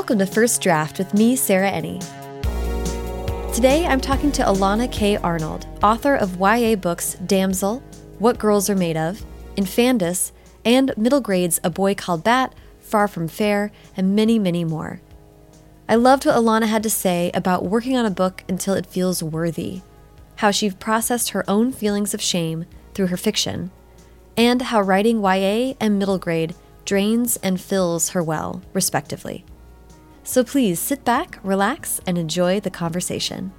Welcome to First Draft with me, Sarah Enni. Today I'm talking to Elana K. Arnold, author of YA books Damsel, What Girls Are Made of, Infandous, and middle grades A Boy Called Bat, Far From Fair, and many, many more. I loved what Elana had to say about working on a book until it feels worthy, how she processed her own feelings of shame through her fiction, and how writing YA and middle grade drains and fills her well, respectively. So please sit back, relax, and enjoy the conversation.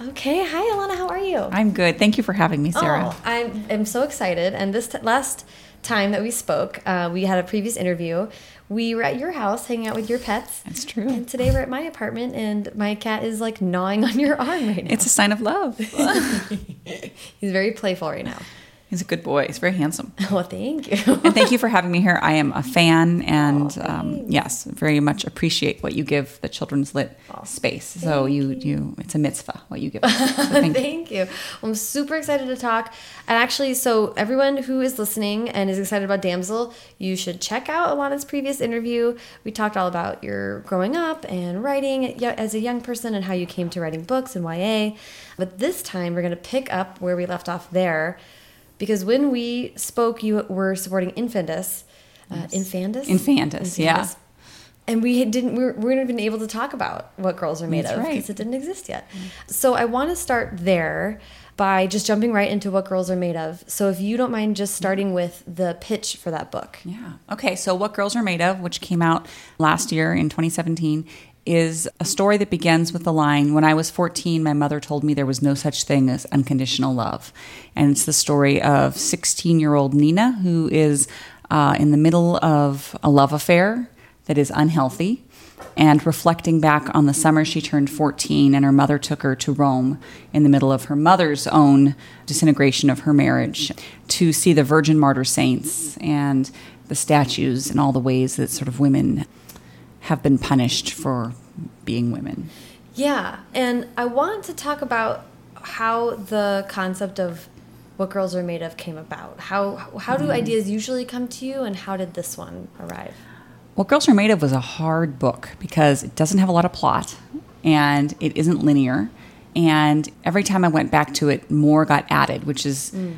Okay, hi Elana, how are you? I'm good. Thank you for having me, Sarah. Oh, I'm, I'm so excited. And this last time that we spoke, uh, we had a previous interview. We were at your house hanging out with your pets. That's true. And today we're at my apartment, and my cat is like gnawing on your arm right now. It's a sign of love. He's very playful right now. He's a good boy. He's very handsome. Well, thank you. and thank you for having me here. I am a fan and oh, um, yes, very much appreciate what you give the children's lit oh, space. So you, you, it's a mitzvah what you give. Us. So thank, thank you. you. Well, I'm super excited to talk. And actually, so everyone who is listening and is excited about Damsel, you should check out Elana's previous interview. We talked all about your growing up and writing as a young person and how you came to writing books and YA. But this time we're going to pick up where we left off there because when we spoke, you were supporting Infandous, uh, yes. Infandous, Infandous, yeah. And we didn't. We weren't even able to talk about what girls are made That's of because right. it didn't exist yet. Mm. So I want to start there by just jumping right into what girls are made of. So if you don't mind just starting with the pitch for that book. Yeah. Okay, so What Girls Are Made of, which came out last year in 2017, is a story that begins with the line When I was 14, my mother told me there was no such thing as unconditional love. And it's the story of 16 year old Nina, who is uh, in the middle of a love affair that is unhealthy. And reflecting back on the summer she turned 14 and her mother took her to Rome in the middle of her mother's own disintegration of her marriage to see the Virgin Martyr Saints and the statues and all the ways that sort of women have been punished for being women. Yeah, and I want to talk about how the concept of what girls are made of came about. How how do mm. ideas usually come to you, and how did this one arrive? What Girls Are Made of was a hard book because it doesn't have a lot of plot and it isn't linear. And every time I went back to it, more got added, which is mm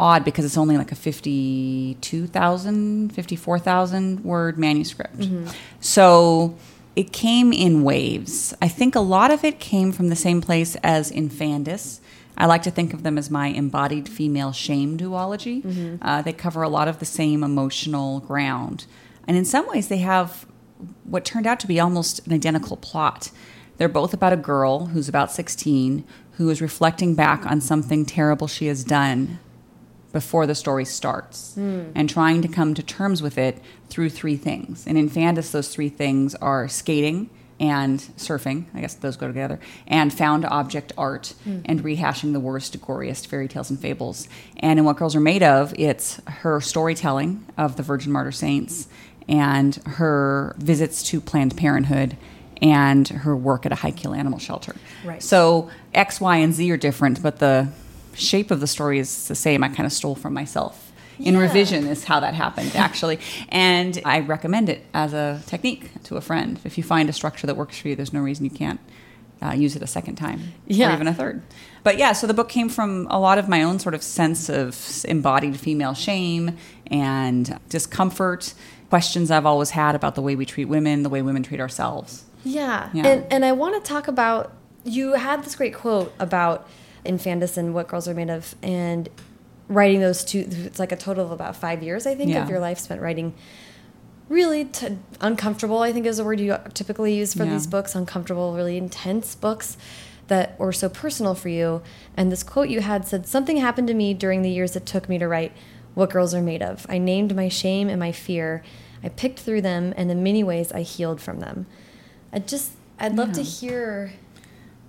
odd because it's only like a 52,000, 54,000 word manuscript. Mm-hmm. So it came in waves. I think a lot of it came from the same place as Infandous. I like to think of them as my embodied female shame duology. Mm-hmm. Uh, they cover a lot of the same emotional ground. And in some ways, they have what turned out to be almost an identical plot. They're both about a girl who's about 16 who is reflecting back on something terrible she has done before the story starts mm. and trying to come to terms with it through three things. And Infandous, those three things are skating and surfing, I guess those go together, and found object art mm. and rehashing the worst, goriest fairy tales and fables. And in What Girls Are Made of, it's her storytelling of the Virgin Martyr Saints and her visits to Planned Parenthood and her work at a high kill animal shelter. Right. So X, Y, and Z are different, but the shape of the story is the same. I kind of stole from myself. In yeah. revision is how that happened, actually. and I recommend it as a technique to a friend. If you find a structure that works for you, there's no reason you can't uh, use it a second time yeah. or even a third. But yeah, so the book came from a lot of my own sort of sense of embodied female shame and discomfort, questions I've always had about the way we treat women, the way women treat ourselves. Yeah. yeah. And, and I want to talk about you had this great quote about And What Girls Are Made of, and writing those two. It's like a total of about five years, I think, yeah. of your life spent writing. Really uncomfortable, I think, is a word you typically use for yeah. these books. Uncomfortable, really intense books that were so personal for you. And this quote you had said, "Something happened to me during the years it took me to write What Girls Are Made of. I named my shame and my fear. I picked through them, and in many ways, I healed from them." I just, I'd love yeah. to hear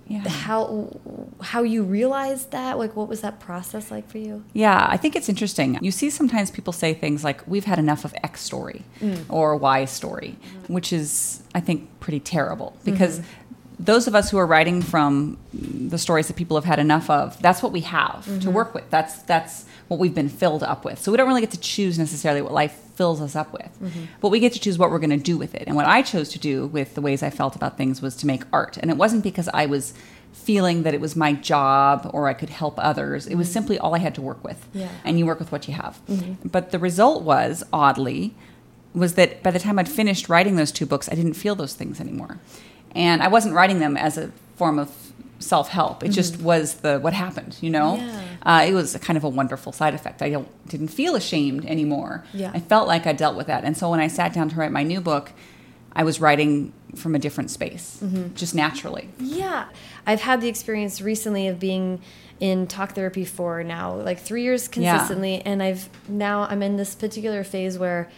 yeah. how how you realized that like what was that process like for you yeah i think it's interesting you see sometimes people say things like we've had enough of x story mm. or y story mm. which is i think pretty terrible because mm -hmm. Those of us who are writing from the stories that people have had enough of, that's what we have mm-hmm. to work with. That's that's what we've been filled up with. So we don't really get to choose necessarily what life fills us up with, mm-hmm. but we get to choose what we're going to do with it. And what I chose to do with the ways I felt about things was to make art, and it wasn't because I was feeling that it was my job or I could help others. It was mm-hmm. simply all I had to work with. Yeah. And you work with what you have. Mm-hmm. But the result was, oddly, was that by the time I'd finished writing those two books, I didn't feel those things anymore. And I wasn't writing them as a form of self help. It mm-hmm. just was the what happened, you know. Yeah. Uh, it was a kind of a wonderful side effect. I don't, didn't feel ashamed anymore. Yeah. I felt like I dealt with that. And so when I sat down to write my new book, I was writing from a different space, mm-hmm. just naturally. Yeah, I've had the experience recently of being in talk therapy for now like three years consistently, yeah. and I've now I'm in this particular phase where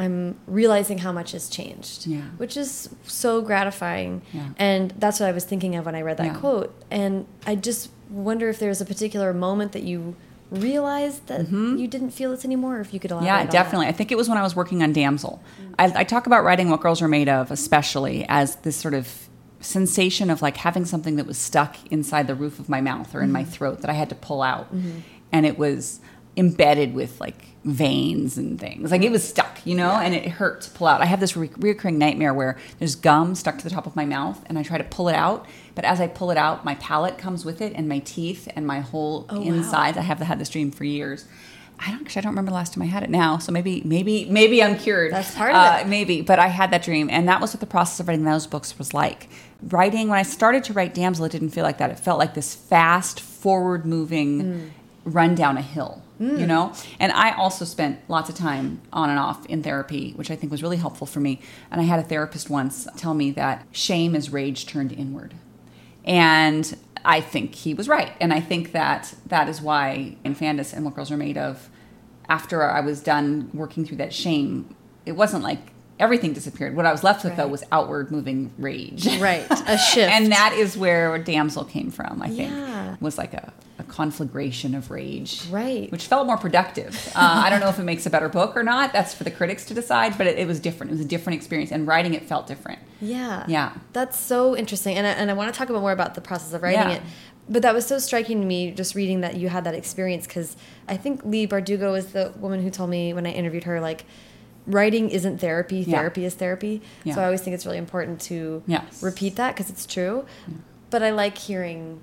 I'm realizing how much has changed, yeah. which is so gratifying. Yeah. And that's what I was thinking of when I read that yeah. quote. And I just wonder if there's a particular moment that you realized that mm -hmm. you didn't feel this anymore, or if you could elaborate. Yeah, definitely. I think it was when I was working on Damsel. Mm -hmm. I, I talk about writing what girls are made of, especially as this sort of sensation of like having something that was stuck inside the roof of my mouth or in mm -hmm. my mm-hmm. throat that I had to pull out, mm-hmm. and it was embedded with like veins and things. Like it was stuck, you know, yeah. and it hurt to pull out. I have this re- recurring nightmare where there's gum stuck to the top of my mouth and I try to pull it out, but as I pull it out, my palate comes with it and my teeth and my whole oh, inside. Wow. I have had this dream for years. I don't actually I don't remember the last time I had it now. So maybe maybe maybe I'm cured. That's part of uh, it. Maybe, but I had that dream and that was what the process of writing those books was like. Writing when I started to write Damsel, it didn't feel like that. It felt like this fast, forward moving mm. run down a hill mm. you know? And I also spent lots of time on and off in therapy, which I think was really helpful for me. And I had a therapist once tell me that shame is rage turned inward. And I think he was right. And I think that that is why Infandous and What Girls Are Made Of, after I was done working through that shame, it wasn't like everything disappeared. What I was left with right. though was outward moving rage. Right, a shift. and that is where Damsel came from. I think yeah. was like a, a, conflagration of rage. Right, which felt more productive. Uh, I don't know if it makes a better book or not. That's for the critics to decide. But it, it, was different. It was a different experience, and writing it felt different. Yeah, yeah. That's so interesting, and I, and I want to talk about more about the process of writing yeah. it but that was so striking to me just reading that you had that experience because I think Leigh Bardugo is the woman who told me when I interviewed her like writing isn't therapy yeah. therapy is therapy yeah. so i always think it's really important to yes. repeat that because it's true yeah. but i like hearing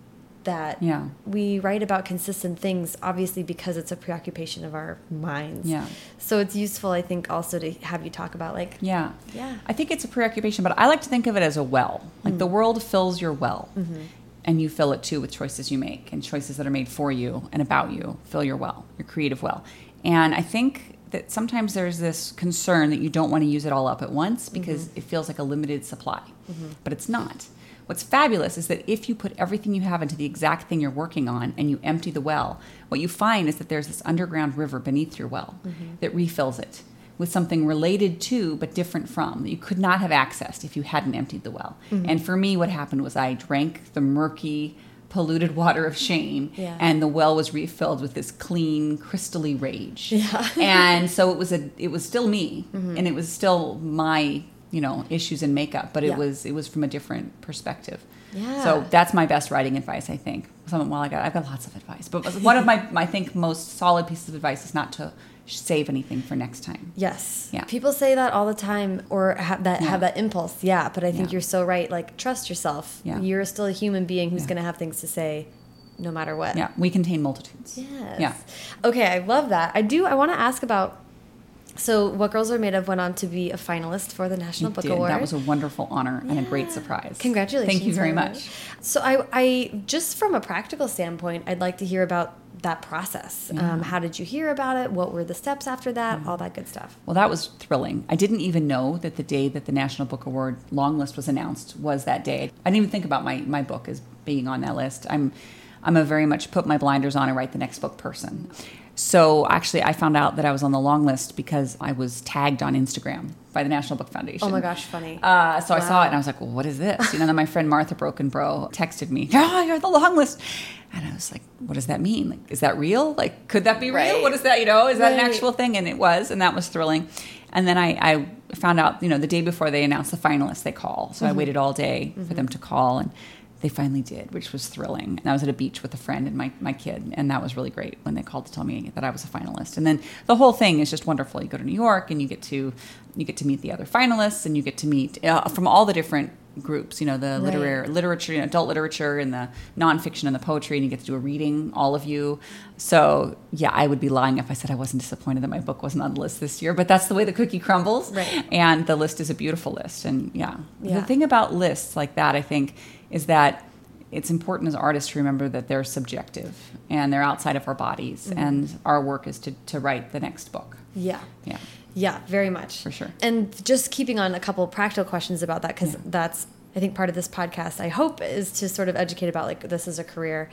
that yeah. we write about consistent things obviously because it's a preoccupation of our minds yeah so it's useful i think also to have you talk about like yeah yeah i think it's a preoccupation but i like to think of it as a well like mm. the world fills your well mm -hmm. and you fill it too with choices you make and choices that are made for you and about you fill your well your creative well and i think that sometimes there's this concern that you don't want to use it all up at once because mm -hmm. it feels like a limited supply, mm -hmm. but it's not. What's fabulous is that if you put everything you have into the exact thing you're working on and you empty the well, what you find is that there's this underground river beneath your well mm -hmm. that refills it with something related to but different from that you could not have accessed if you hadn't emptied the well. Mm-hmm. And for me, what happened was I drank the murky, polluted water of shame yeah. and the well was refilled with this clean crystally rage yeah. and so it was a it was still me mm-hmm. and it was still my you know issues and makeup but it yeah. was it was from a different perspective yeah. so that's my best writing advice i think some well i got i've got lots of advice but one of my i think most solid pieces of advice is not to save anything for next time. Yes. Yeah. People say that all the time or have that yeah. have that impulse. Yeah, but I think yeah. you're so right. Like trust yourself. Yeah. You're still a human being who's yeah. going to have things to say no matter what. Yeah, we contain multitudes. Yes. Yeah. Okay, I love that. I do I want to ask about so, What Girls Are Made Of went on to be a finalist for the National it Book did. Award. That was a wonderful honor yeah. and a great surprise. Congratulations. Thank you very much. So, I, I just from a practical standpoint, I'd like to hear about that process. Yeah. Um, how did you hear about it? What were the steps after that? Yeah. All that good stuff. Well, that was thrilling. I didn't even know that the day that the National Book Award long list was announced was that day. I didn't even think about my, my book as being on that list. I'm I'm a very much put my blinders on and write the next book person. So actually, I found out that I was on the long list because I was tagged on Instagram by the National Book Foundation. Oh my gosh, funny. Uh, so wow. I saw it and I was like, well, what is this? You know, then my friend Martha Brockenbrough texted me, oh, you're on the long list. And I was like, what does that mean? Like, is that real? Like, could that be right. real? What is that? You know, is that right. an actual thing? And it was, and that was thrilling. And then I, I found out, you know, the day before they announced the finalists, they call. So mm-hmm. I waited all day mm-hmm. for them to call, and they finally did, which was thrilling. And I was at a beach with a friend and my, my kid, and that was really great when they called to tell me that I was a finalist. And then the whole thing is just wonderful. You go to New York and you get to you get to meet the other finalists, and you get to meet uh, from all the different groups. You know, the right. literary literature, you know, adult literature, and the nonfiction and the poetry, and you get to do a reading, all of you. So yeah, I would be lying if I said I wasn't disappointed that my book wasn't on the list this year. But that's the way the cookie crumbles, right. and the list is a beautiful list. And yeah, yeah. the thing about lists like that, I think, is that it's important as artists to remember that they're subjective and they're outside of our bodies, mm-hmm. and our work is to to write the next book. Yeah, yeah. Yeah, very much. For sure. And just keeping on a couple of practical questions about that, because yeah. that's, I think, part of this podcast, I hope, is to sort of educate about like this is a career.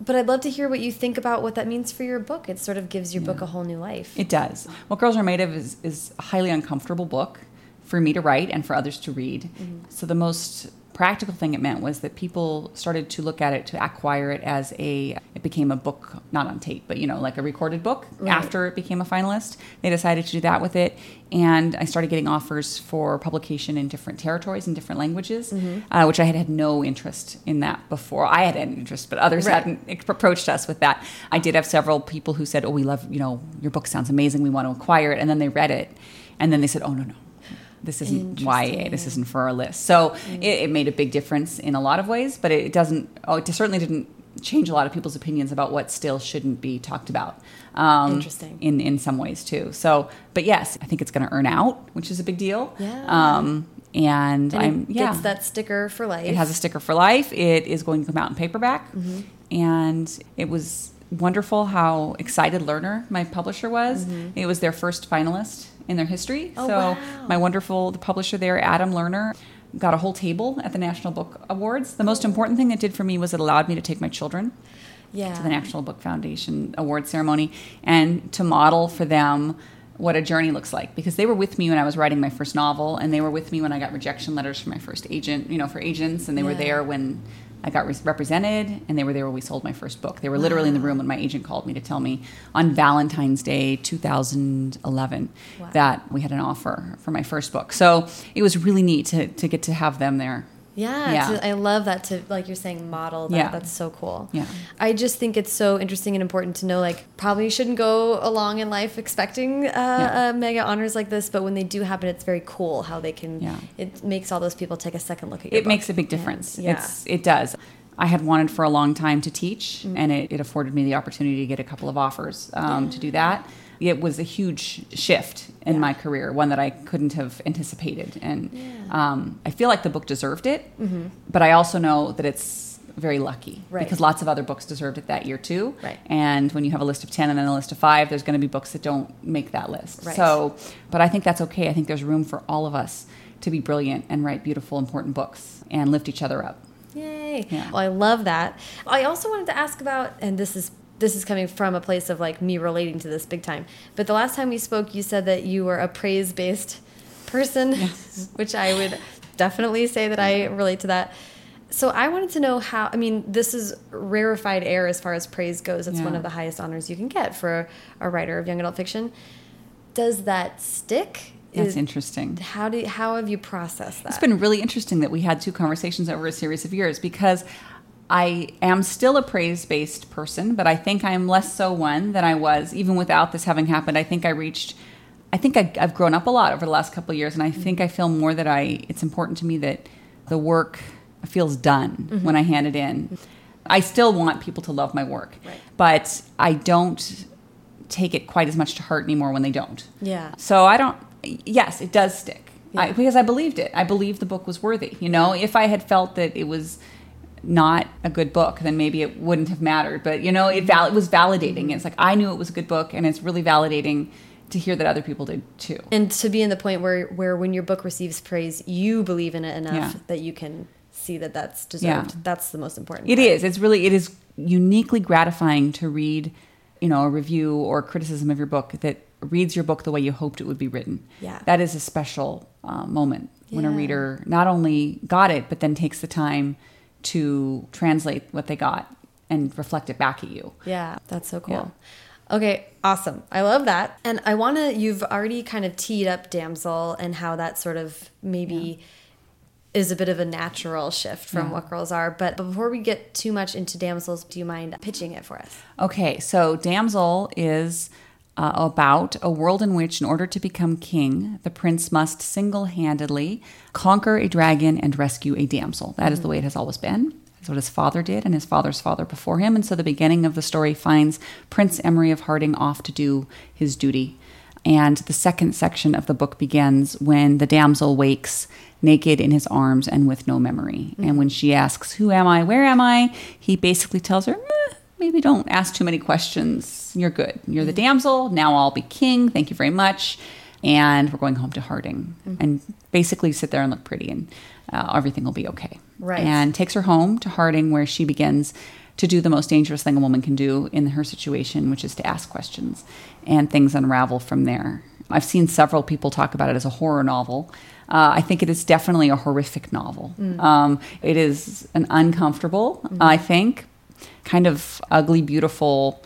But I'd love to hear what you think about what that means for your book. It sort of gives your yeah. book a whole new life. It does. What Girls Are Made Of is, is a highly uncomfortable book for me to write and for others to read. Mm -hmm. So the most practical thing it meant was that people started to look at it to acquire it as a it became a book not on tape but you know like a recorded book right. after it became a finalist they decided to do that with it and i started getting offers for publication in different territories and different languages mm-hmm. uh, which i had had no interest in that before i had an interest but others right. hadn't approached us with that i did have several people who said oh we love you know your book sounds amazing we want to acquire it and then they read it and then they said oh no no this isn't YA, this isn't for our list. So mm. it, it, made a big difference in a lot of ways, but it doesn't, oh, it certainly didn't change a lot of people's opinions about what still shouldn't be talked about. Um, Interesting. In, in some ways too. So, but yes, I think it's going to earn out, which is a big deal. Yeah. Um, and, and I'm, yeah. gets that sticker for life. It has a sticker for life. It is going to come out in paperback. Mm -hmm. And it was wonderful how excited Lerner, my publisher, was. Mm -hmm. It was their first finalist in their history. Oh, so wow. my wonderful the publisher there, Adam Lerner, got a whole table at the National Book Awards. The most important thing it did for me was it allowed me to take my children yeah. to the National Book Foundation award ceremony and to model for them what a journey looks like because they were with me when I was writing my first novel and they were with me when I got rejection letters from my first agent, you know, for agents and they yeah. were there when I got re- represented, and they were there when we sold my first book. They were literally in the room when my agent called me to tell me on Valentine's Day 2011 wow. that we had an offer for my first book. So it was really neat to, to get to have them there. Yeah, yeah. To, I love that to like you're saying model. That, yeah, that's so cool. Yeah, I just think it's so interesting and important to know. Like, probably shouldn't go along in life expecting uh, yeah. uh, mega honors like this, but when they do happen, it's very cool how they can. Yeah. it makes all those people take a second look at your. It book. makes a big difference. Yeah, it's, it does. I had wanted for a long time to teach, mm -hmm. and it, it, afforded me the opportunity to get a couple of offers um, to do that it was a huge shift in yeah. my career, one that I couldn't have anticipated. And yeah. um, I feel like the book deserved it, mm-hmm. but I also know that it's very lucky right. because lots of other books deserved it that year too. Right. And when you have a list of 10 and then a list of five, there's going to be books that don't make that list. Right. So, but I think that's okay. I think there's room for all of us to be brilliant and write beautiful, important books and lift each other up. Yay. Yeah. Well, I love that. I also wanted to ask about, and this is this is coming from a place of like me relating to this big time. But the last time we spoke, you said that you were a praise based person, yes. which I would definitely say that I relate to that. So I wanted to know how. I mean, this is rarefied air as far as praise goes. It's yeah. one of the highest honors you can get for a writer of young adult fiction. Does that stick? That's is, interesting. How do how have you processed that? It's been really interesting that we had two conversations over a series of years because I am still a praise based person, but I think I'm less so one than I was even without this having happened. I think I reached, I think I, have grown up a lot over the last couple of years, and I think I feel more that I. It's important to me that the work feels done mm -hmm. when I hand it in. I still want people to love my work, right. but I don't take it quite as much to heart anymore when they don't. Yeah. So I don't. Yes, it does stick yeah. I, because I believed it. I believed the book was worthy. You know, if I had felt that it was not a good book, then maybe it wouldn't have mattered. But you know, it, val- it was validating. It's like I knew it was a good book, and it's really validating to hear that other people did too. And to be in the point where where when your book receives praise, you believe in it enough yeah. that you can see that that's deserved. Yeah. That's the most important. It part. is. It's really it is uniquely gratifying to read, you know, a review or criticism of your book that reads your book the way you hoped it would be written. Yeah, that is a special uh, moment yeah. when a reader not only got it but then takes the time to translate what they got and reflect it back at you. Yeah, that's so cool. Yeah. Okay, awesome. I love that. And I want to, you've already kind of teed up Damsel and how that sort of maybe yeah. is a bit of a natural shift from yeah. what girls are. But before we get too much into Damsels, do you mind pitching it for us? Okay, so Damsel is. Uh, about a world in which, in order to become king, the prince must single handedly conquer a dragon and rescue a damsel. That is the way it has always been. That's what his father did and his father's father before him. And so the beginning of the story finds Prince Emery of Harding off to do his duty. And the second section of the book begins when the damsel wakes naked in his arms and with no memory. Mm-hmm. And when she asks, Who am I? Where am I? He basically tells her, Maybe don't ask too many questions. You're good. You're the damsel. Now I'll be king. Thank you very much. And we're going home to Harding. Mm-hmm. And basically sit there and look pretty, and uh, everything will be okay. Right. And takes her home to Harding, where she begins to do the most dangerous thing a woman can do in her situation, which is to ask questions, and things unravel from there. I've seen several people talk about it as a horror novel. Uh, I think it is definitely a horrific novel. Mm. Um, it is an uncomfortable, mm-hmm. I think, kind of ugly, beautiful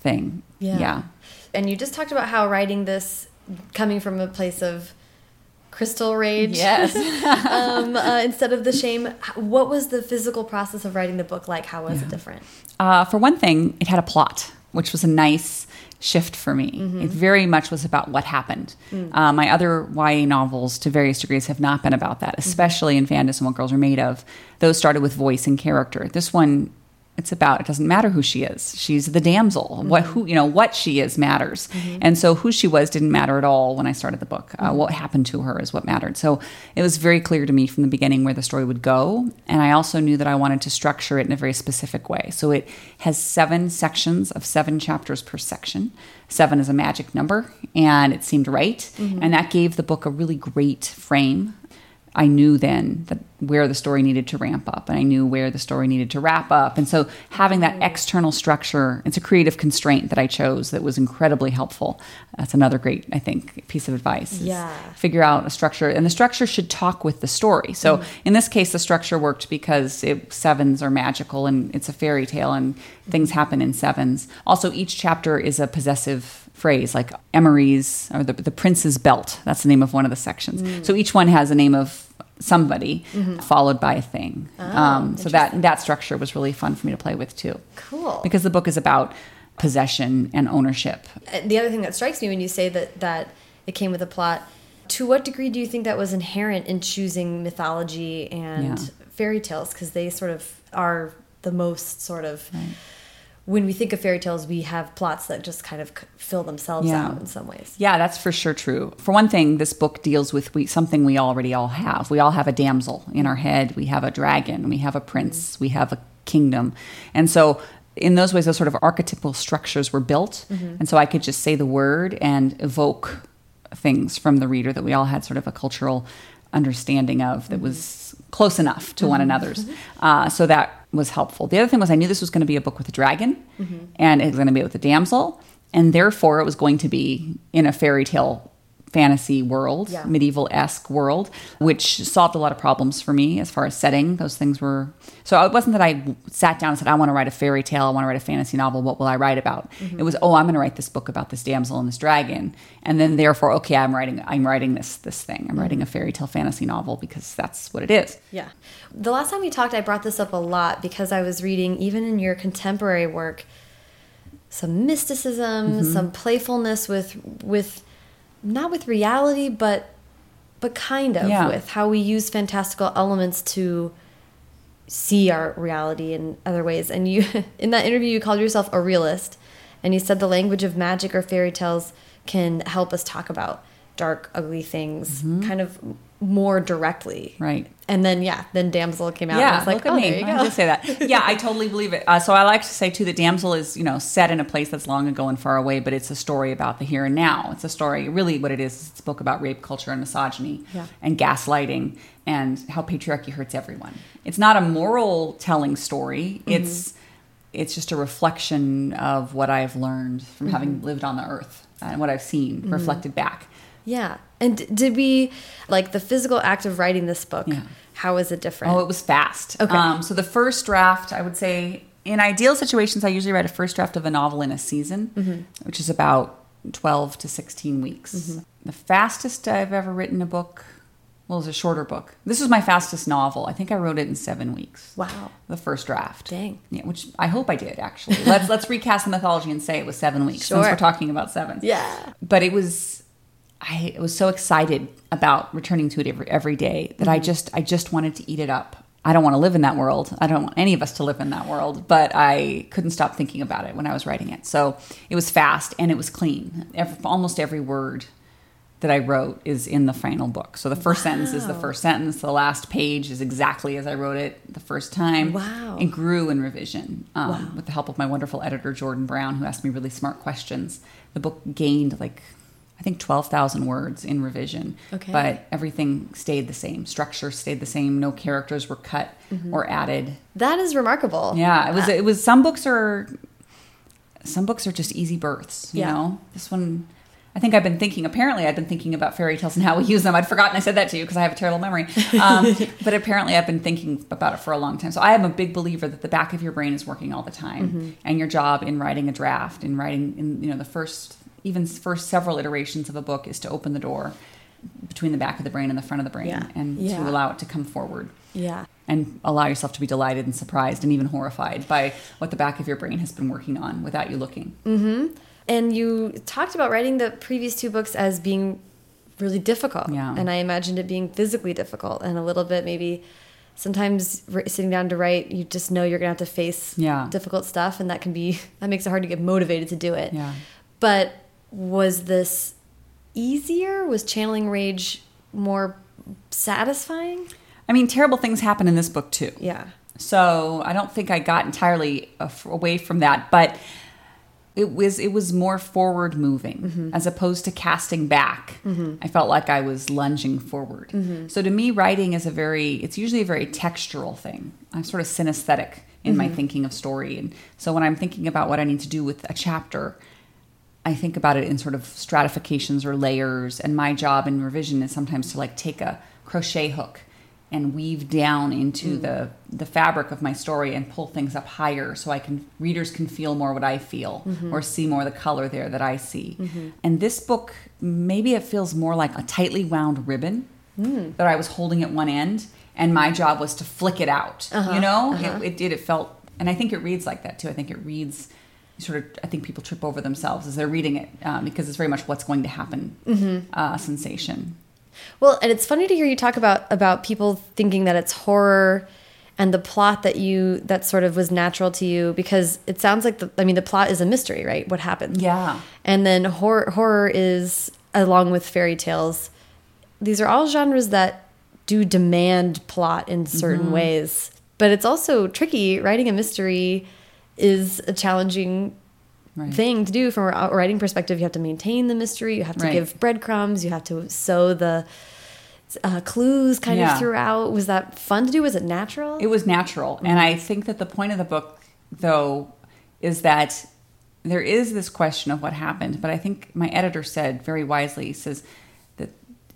thing. Yeah. yeah. And you just talked about how writing this coming from a place of crystal rage. Yes. um, uh, instead of the shame, what was the physical process of writing the book like? How was yeah. it different? Uh, for one thing, it had a plot, which was a nice shift for me. Mm -hmm. It very much was about what happened. Mm. Uh, my other YA novels, to various degrees, have not been about that, mm-hmm. especially mm -hmm. in Fandus and What Girls Are Made Of. Those started with voice and character. This one it's about it doesn't matter who she is she's the damsel mm -hmm. what who you know what she is matters mm -hmm. and so who she was didn't matter at all when i started the book uh, mm -hmm. what happened to her is what mattered so it was very clear to me from the beginning where the story would go and i also knew that i wanted to structure it in a very specific way so it has seven sections of seven chapters per section seven is a magic number and it seemed right mm-hmm. and that gave the book a really great frame I knew then that where the story needed to ramp up and I knew where the story needed to wrap up. And so having that external structure, it's a creative constraint that I chose that was incredibly helpful. That's another great, I think, piece of advice. Yeah. Figure out a structure and the structure should talk with the story. So mm. in this case, the structure worked because it, sevens are magical and it's a fairy tale and things happen in sevens. Also, each chapter is a possessive phrase like Emery's or the, the prince's belt. That's the name of one of the sections. Mm. So each one has a name of somebody mm-hmm. followed by a thing. Oh, um, so that that structure was really fun for me to play with too. Cool. Because the book is about possession and ownership. Uh, the other thing that strikes me when you say that that it came with a plot, to what degree do you think that was inherent in choosing mythology and yeah. fairy tales because they sort of are the most sort of right when we think of fairy tales, we have plots that just kind of fill themselves yeah. out in some ways. Yeah, that's for sure true. For one thing, this book deals with we, something we already all have. We all have a damsel in our head. We have a dragon. We have a prince. Mm-hmm. We have a kingdom. And so in those ways, those sort of archetypal structures were built. Mm-hmm. And so I could just say the word and evoke things from the reader that we all had sort of a cultural understanding of that mm-hmm. was close enough to one mm-hmm. another's. Uh, so that was helpful. The other thing was I knew this was going to be a book with a dragon mm-hmm. and it was going to be with a damsel, and therefore it was going to be in a fairy tale fantasy world, yeah. medieval esque world, which solved a lot of problems for me as far as setting. Those things were so it wasn't that I sat down and said, I want to write a fairy tale, I want to write a fantasy novel, what will I write about? Mm-hmm. It was, oh, I'm going to write this book about this damsel and this dragon. And then therefore, okay, I'm writing I'm writing this this thing. I'm mm-hmm. writing a fairy tale fantasy novel because that's what it is. Yeah. The last time we talked, I brought this up a lot because I was reading even in your contemporary work some mysticism, mm-hmm. some playfulness with with not with reality, but but kind of yeah. with how we use fantastical elements to see our reality in other ways. And you, in that interview, you called yourself a realist, and you said the language of magic or fairy tales can help us talk about dark, ugly things, mm -hmm. kind of more directly. Right. And then yeah, then Damsel came out. Yeah, and I was like, look at oh, me. There you go. I just say that. Yeah, I totally believe it. Uh, so I like to say too that Damsel is you know set in a place that's long ago and far away, but it's a story about the here and now. It's a story, really, what it is. It's a book about rape culture and misogyny yeah. and gaslighting and how patriarchy hurts everyone. It's not a moral telling story. Mm-hmm. It's it's just a reflection of what I've learned from mm-hmm. having lived on the earth and what I've seen mm-hmm. reflected back. Yeah. And did we like the physical act of writing this book? Yeah. How was it different? Oh, it was fast. Okay. Um, so the first draft, I would say, in ideal situations, I usually write a first draft of a novel in a season, mm-hmm. which is about 12 to 16 weeks. Mm-hmm. The fastest I've ever written a book, well, it was a shorter book. This was my fastest novel. I think I wrote it in seven weeks. Wow. The first draft. Dang. Yeah, which I hope I did, actually. let's, let's recast the mythology and say it was seven weeks sure. since we're talking about seven. Yeah. But it was, I was so excited about returning to it every, every day that mm-hmm. I just, I just wanted to eat it up. I don't want to live in that world. I don't want any of us to live in that world, but I couldn't stop thinking about it when I was writing it. So it was fast and it was clean. Every, almost every word that I wrote is in the final book. So the first wow. sentence is the first sentence. The last page is exactly as I wrote it the first time. Wow. It grew in revision um, wow. with the help of my wonderful editor, Jordan Brown, who asked me really smart questions. The book gained like I think 12,000 words in revision. Okay. But everything stayed the same. Structure stayed the same. No characters were cut mm-hmm. or added. That is remarkable. Yeah, it was it was some books are some books are just easy births, you yeah. know. This one I think I've been thinking. Apparently, I've been thinking about fairy tales and how we use them. I'd forgotten I said that to you because I have a terrible memory. Um, but apparently, I've been thinking about it for a long time. So I am a big believer that the back of your brain is working all the time, mm-hmm. and your job in writing a draft, in writing, in you know, the first even first several iterations of a book is to open the door between the back of the brain and the front of the brain yeah. and yeah. to allow it to come forward. Yeah. And allow yourself to be delighted and surprised and even horrified by what the back of your brain has been working on without you looking. Mm-hmm. And you talked about writing the previous two books as being really difficult. Yeah. And I imagined it being physically difficult and a little bit maybe sometimes sitting down to write, you just know you're going to have to face yeah. difficult stuff. And that can be, that makes it hard to get motivated to do it. Yeah. But was this easier? Was channeling rage more satisfying? I mean, terrible things happen in this book too. Yeah. So I don't think I got entirely away from that, but it was it was more forward moving mm -hmm. as opposed to casting back. Mm -hmm. I felt like I was lunging forward. Mm -hmm. So to me, writing is a very it's usually a very textural thing. I'm sort of synesthetic in my mm-hmm. thinking of story, and so when I'm thinking about what I need to do with a chapter, I think about it in sort of stratifications or layers. And my job in revision is sometimes to like take a crochet hook and weave down into mm. the the fabric of my story and pull things up higher so I can readers can feel more what I feel mm-hmm. or see more the color there that I see. Mm-hmm. And this book maybe it feels more like a tightly wound ribbon mm. that I was holding at one end and my job was to flick it out. Uh-huh. You know, uh-huh. it, it did. It felt, and I think it reads like that too. I think it reads sort of I think people trip over themselves as they're reading it um, because it's very much what's going to happen mm-hmm. uh, sensation. Well, and it's funny to hear you talk about about people thinking that it's horror and the plot that you that sort of was natural to you because it sounds like the I mean the plot is a mystery, right? What happened? Yeah. And then horror horror is along with fairy tales. These are all genres that do demand plot in certain mm -hmm. ways. But it's also tricky writing a mystery is a challenging right. thing to do from a writing perspective. You have to maintain the mystery. You have to right. give breadcrumbs. You have to sow the uh, clues kind yeah. of throughout. Was that fun to do? Was it natural? It was natural. Mm -hmm. And I think that the point of the book, though, is that there is this question of what happened. But I think my editor said very wisely, he says that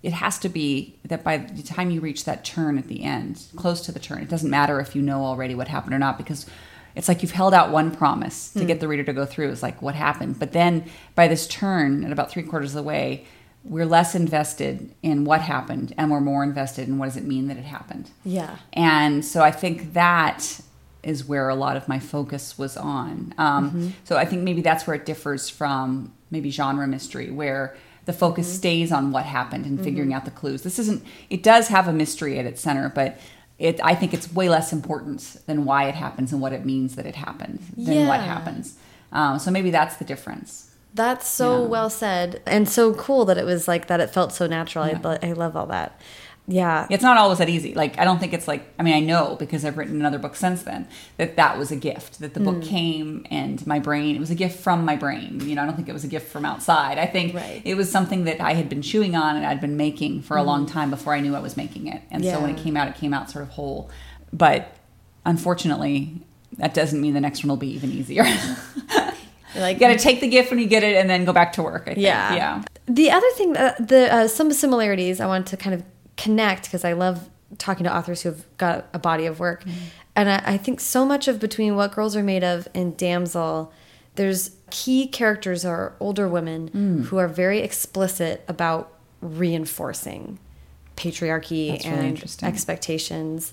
it has to be that by the time you reach that turn at the end, close to the turn, it doesn't matter if you know already what happened or not, because it's like you've held out one promise to mm. get the reader to go through. It's like what happened, but then by this turn, at about three quarters of the way, we're less invested in what happened, and we're more invested in what does it mean that it happened. Yeah. And so I think that is where a lot of my focus was on. Um, mm-hmm. So I think maybe that's where it differs from maybe genre mystery, where the focus mm-hmm. stays on what happened and figuring mm-hmm. out the clues. This isn't. It does have a mystery at its center, but it I think it's way less important than why it happens and what it means that it happened than yeah. what happens. Um, so maybe that's the difference. That's so yeah. well said and so cool that it was like that. It felt so natural. Yeah. I, I love all that. Yeah. It's not always that easy. Like, I don't think it's like, I mean, I know because I've written another book since then that that was a gift, that the mm. book came and my brain, it was a gift from my brain. You know, I don't think it was a gift from outside. I think right. it was something that I had been chewing on and I'd been making for mm. a long time before I knew I was making it. And yeah. so when it came out, it came out sort of whole. But unfortunately, that doesn't mean the next one will be even easier. like, you got to take the gift when you get it and then go back to work. Yeah. Yeah. The other thing, uh, the uh, some similarities I want to kind of connect because I love talking to authors who have got a body of work. Mm. And I, I think so much of between what girls are made of and Damsel, there's key characters are older women Mm. who are very explicit about reinforcing patriarchy That's and interesting. expectations.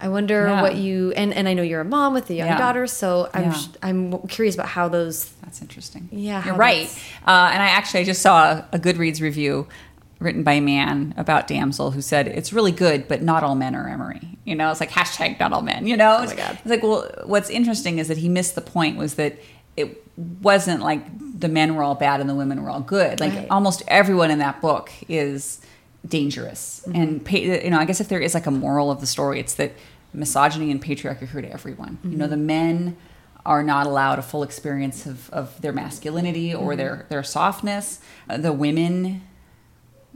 I wonder Yeah. what you and, and I know you're a mom with a young Yeah. daughter, so I'm Yeah. sh- I'm curious about how those That's interesting. Yeah, you're right. Uh, and I actually I just saw a, a Goodreads review written by a man about Damsel who said it's really good, but not all men are Emery. You know, it's like hashtag not all men. You know, Oh my God. It's like well, what's interesting is that he missed the point was that it wasn't like the men were all bad and the women were all good. Like Right. almost everyone in that book is dangerous. Mm-hmm. And you know, I guess if there is like a moral of the story, it's that misogyny and patriarchy hurt everyone. You know, the Mm-hmm. men are not allowed a full experience of, of their masculinity or Mm-hmm. their their softness. Uh, the women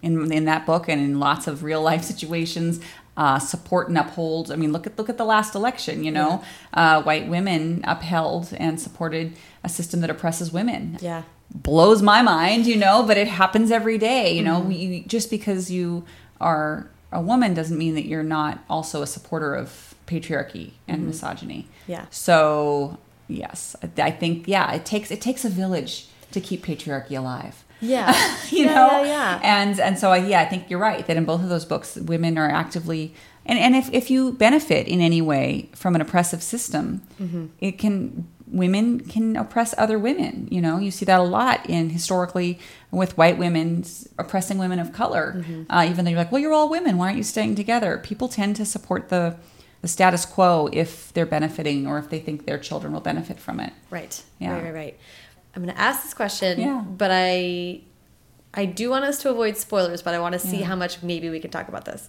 in in that book and in lots of real life situations uh, support and uphold. I mean, look at look at the last election. You know, uh, white women upheld and supported a system that oppresses women. Yeah. blows my mind. You know, but it happens every day. You know, you, just because you are a woman doesn't mean that you're not also a supporter of patriarchy and misogyny. Yeah. So yes, I, I think yeah, it takes it takes a village to keep patriarchy alive Yeah. you yeah, know Yeah, yeah. and and so I, yeah i think you're right that in both of those books women are actively and, and if, if you benefit in any way from an oppressive system Mm-hmm. it can women can oppress other women you know you see that a lot in historically with white women oppressing women of color Mm-hmm. uh, even though you're like well you're all women why aren't you staying together people tend to support the the status quo if they're benefiting or if they think their children will benefit from it Right. Yeah. Right, right, right. I'm going to ask this question, Yeah. but I I do want us to avoid spoilers, but I want to see Yeah. how much maybe we can talk about this.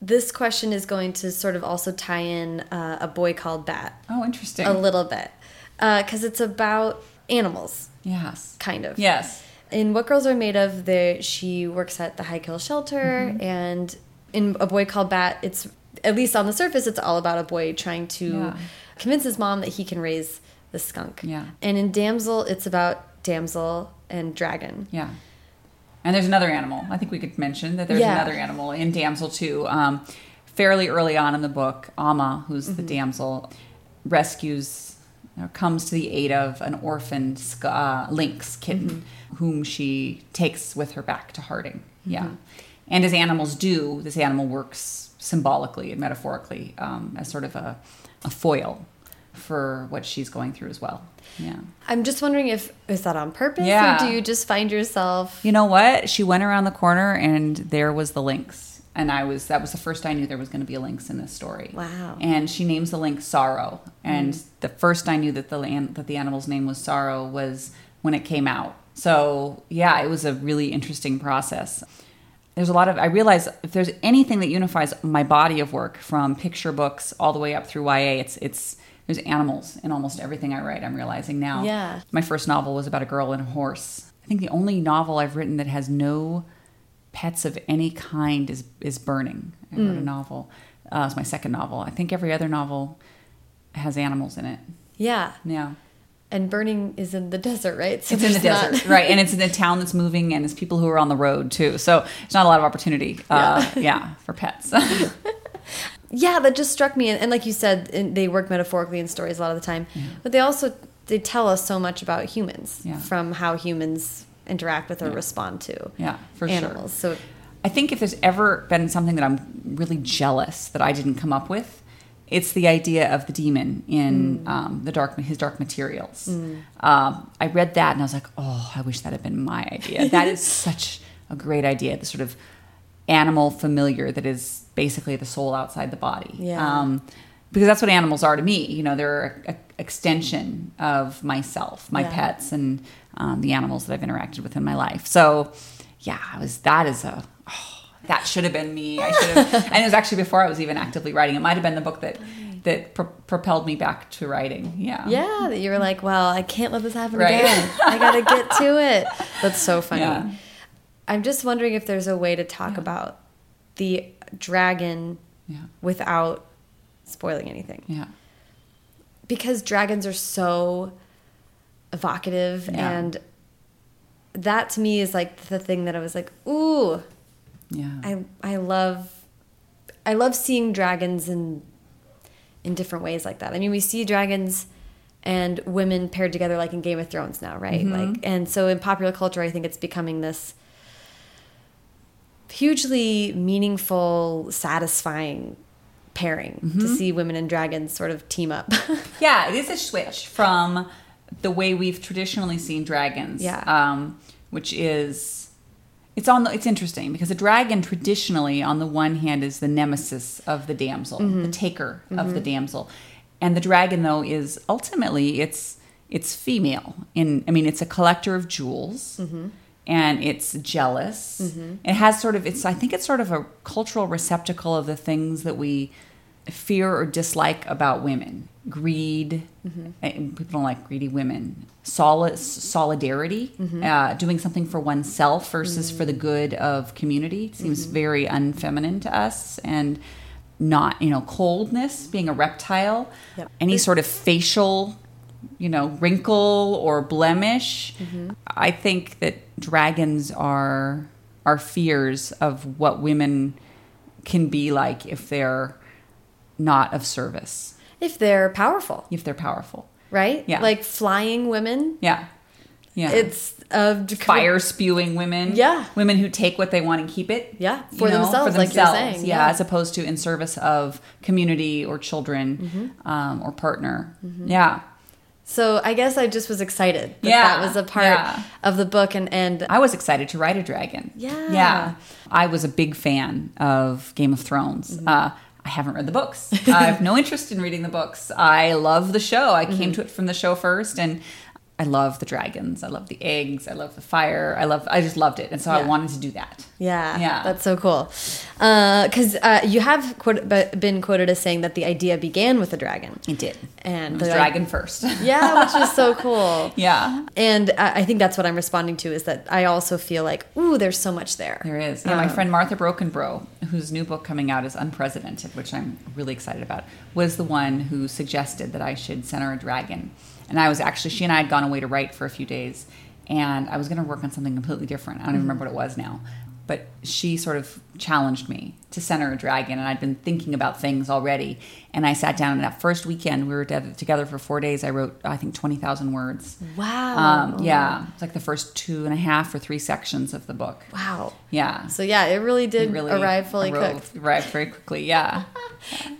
This question is going to sort of also tie in uh, a boy called Bat oh interesting a little bit because it's about animals, yes kind of. yes In What Girls Are Made Of, there she works at the High Kill Shelter, Mm-hmm. and in A Boy Called Bat, it's at least on the surface, it's all about a boy trying to Yeah. convince his mom that he can raise the skunk. Yeah. And in Damsel, it's about damsel and dragon. Yeah. And there's another animal. I think we could mention that there's Yeah. another animal in Damsel too. Um, fairly early on in the book, Amma, who's Mm-hmm. the damsel, rescues, or comes to the aid of an orphaned uh, lynx kitten, Mm-hmm. whom she takes with her back to Harding. Yeah. And as animals do, this animal works symbolically and metaphorically um, as sort of a, a foil for what she's going through as well. Yeah. I'm just wondering if is that on purpose, Yeah. or do you just find yourself? You know what? She went around the corner and there was the lynx. And I was that was the first I knew there was going to be a lynx in this story. Wow. And she names the lynx Sorrow. And mm-hmm. the first I knew that the that the animal's name was Sorrow was when it came out. So, yeah, it was a really interesting process. There's a lot of I realize if there's anything that unifies my body of work from picture books all the way up through YA, it's it's there's animals in almost everything I write. I'm realizing now. Yeah. My first novel was about a girl and a horse. I think the only novel I've written that has no pets of any kind is is Burning. I wrote a Mm. novel. Uh, it's my second novel. I think every other novel has animals in it. Yeah. Yeah. And burning is in the desert, right? So It's in the not- desert, right? And it's in a town that's moving, and it's people who are on the road too. So it's not a lot of opportunity, uh, yeah, for pets. yeah that just struck me and, and like you said in, they work metaphorically in stories a lot of the time but they also they tell us so much about humans Yeah. from how humans interact with or Yeah. respond to yeah, for sure. animals so I think if there's ever been something that I'm really jealous that I didn't come up with, it's the idea of the daemon in um, the dark his dark materials. Um, I read that and I was like, oh, I wish that had been my idea. that is such a great idea. The sort of animal familiar that is basically the soul outside the body. Yeah. Um, because that's what animals are to me. You know, they're an extension of myself, my Yeah. pets, and um, the animals that I've interacted with in my life. So, yeah, I was. That is a. oh, that should have been me. I should have. and it was actually before I was even actively writing. It might have been the book that that pro- propelled me back to writing. Yeah. yeah that you were like well i can't let this happen Right. again i gotta get to it that's so funny Yeah. i'm just wondering if there's a way to talk about the dragon Yeah. without spoiling anything Yeah. because dragons are so evocative Yeah. and that to me is like the thing that I was like, ooh, Yeah. I I love I love seeing dragons in in different ways like that. I mean, we see dragons and women paired together like in Game of Thrones now, right? Mm-hmm. Like and so in popular culture I think it's becoming this hugely meaningful, satisfying pairing Mm-hmm. to see women and dragons sort of team up. Yeah, it is a switch from the way we've traditionally seen dragons. Yeah. Um, which is it's on the, it's interesting because a dragon traditionally on the one hand is the nemesis of the damsel, the taker of the damsel. And the dragon though is ultimately it's it's female. In I mean it's a collector of jewels. And it's jealous. Mm-hmm. It has sort of it's I think it's sort of a cultural receptacle of the things that we fear or dislike about women. Greed and people don't like greedy women. Solidarity mm-hmm. uh, doing something for oneself versus for the good of community seems very unfeminine to us and not you know coldness being a reptile Yep. any sort of facial you know wrinkle or blemish i think that dragons are are fears of what women can be like if they're not of service if they're powerful, if they're powerful right? Yeah. Like flying women. yeah yeah It's a fire spewing women Yeah. women who take what they want and keep it Yeah, you for themselves, like you're saying, yeah. yeah. as opposed to in service of community or children Mm-hmm. um, or partner yeah So I guess I just was excited that Yeah, that was a part yeah. of the book, and and I was excited to write a dragon. Yeah. Yeah. I was a big fan of Game of Thrones. Mm-hmm. Uh, I haven't read the books. I have no interest in reading the books. I love the show. I came to it from the show first and I love the dragons. I love the eggs. I love the fire. I love I just loved it. And so I wanted to do that. yeah, Yeah. that's so cool. Because uh, you have quote, been quoted as saying that the idea began with a dragon, It did. and It the- dragon first. yeah, which is so cool. yeah. And I I think that's what I'm responding to is that I also feel like, ooh, there's so much there. There is. Yeah, my Um, friend Martha Brockenbrough, whose new book coming out is Unpresidented, which I'm really excited about, was the one who suggested that I should center a dragon. And I was actually, she and I had gone away to write for a few days, and I was going to work on something completely different. I don't even remember what it was now. But she sort of challenged me to center a dragon, and I'd been thinking about things already. And I sat down, and that first weekend, we were together for four days. I wrote, I think, 20,000 words. Wow. Um, yeah, it's like the first two and a half or three sections of the book. Wow. Yeah. So yeah, it really did It really arrive fully arrived- cooked. Arrived very quickly. Yeah.